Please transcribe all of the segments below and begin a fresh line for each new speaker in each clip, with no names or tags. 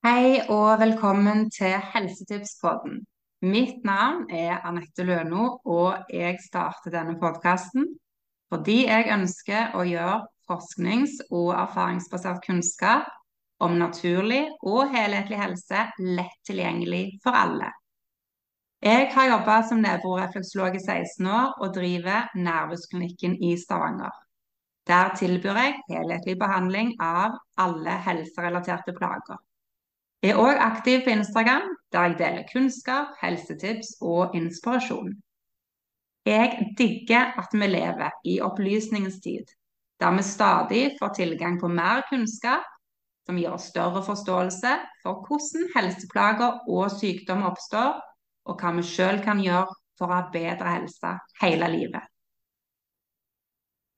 Hei og velkommen til Helsetipspodden. Mitt navn er Anette Løno, og jeg starter denne podkasten fordi jeg ønsker å gjøre forsknings- og erfaringsbasert kunnskap om naturlig og helhetlig helse lett tilgjengelig for alle. Jeg har jobba som nevrorefleksolog i 16 år og driver Nervusklinikken i Stavanger. Der tilbyr jeg helhetlig behandling av alle helserelaterte plager. Jeg er òg aktiv på Instagram, der jeg deler kunnskap, helsetips og inspirasjon. Jeg digger at vi lever i opplysningens tid, der vi stadig får tilgang på mer kunnskap som gir oss større forståelse for hvordan helseplager og sykdom oppstår, og hva vi sjøl kan gjøre for å ha bedre helse hele livet.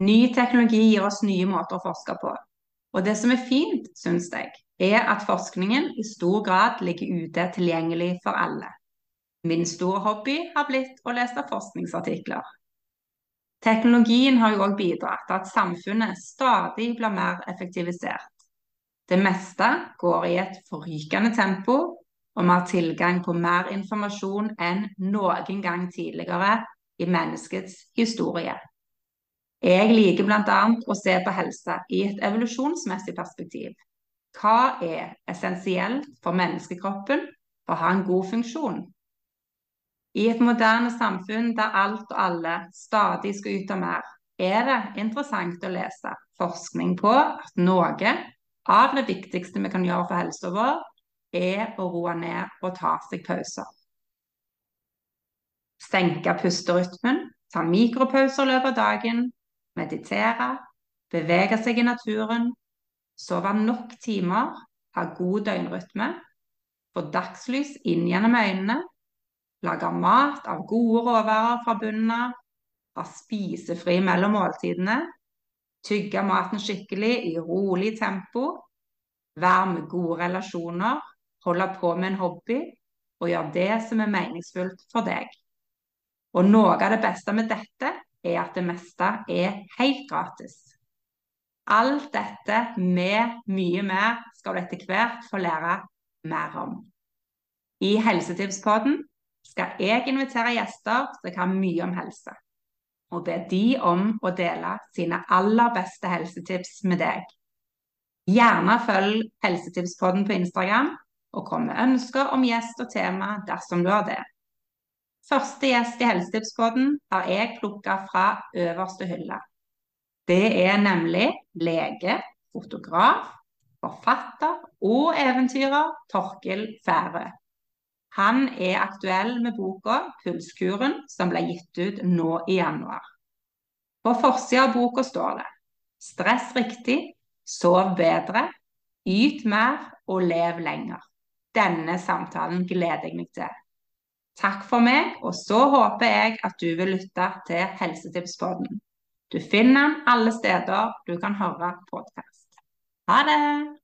Ny teknologi gir oss nye måter å forske på. Og det som er fint, syns jeg, er at forskningen i stor grad ligger ute tilgjengelig for alle. Min store hobby har blitt å lese forskningsartikler. Teknologien har jo òg bidratt til at samfunnet stadig blir mer effektivisert. Det meste går i et forrykende tempo, og vi har tilgang på mer informasjon enn noen gang tidligere i menneskets historie. Jeg liker bl.a. å se på helse i et evolusjonsmessig perspektiv. Hva er essensielt for menneskekroppen for å ha en god funksjon? I et moderne samfunn der alt og alle stadig skal ut av mer, er det interessant å lese forskning på at noe av det viktigste vi kan gjøre for helsa vår, er å roe ned og ta seg pauser. Senke pusterytmen, ta mikropauser i løpet av dagen, meditere, bevege seg i naturen, sove nok timer, ha god døgnrytme, få dagslys inn gjennom øynene, lage mat av gode råvarer fra bunnen av, ha spisefri mellom måltidene, tygge maten skikkelig i rolig tempo, være med gode relasjoner, holde på med en hobby og gjøre det som er meningsfullt for deg. Og noe av det beste med dette er at det meste er helt gratis. Alt dette med mye mer skal du etter hvert få lære mer om. I Helsetipspodden skal jeg invitere gjester som kan mye om helse, og be de om å dele sine aller beste helsetips med deg. Gjerne følg Helsetipspodden på Instagram, og kom med ønsker om gjest og tema dersom du har det. Første gjest i Helsetipspodden har jeg plukka fra øverste hylle. Det er nemlig lege, fotograf, forfatter og eventyrer Torkil Færø. Han er aktuell med boka 'Pulskuren', som ble gitt ut nå i januar. På forsida av boka står det 'Stress riktig, sov bedre, yt mer og lev lenger'. Denne samtalen gleder jeg meg til. Takk for meg, og så håper jeg at du vil lytte til Helsetipspodden. Du finner den alle steder du kan høre podkast. Ha det!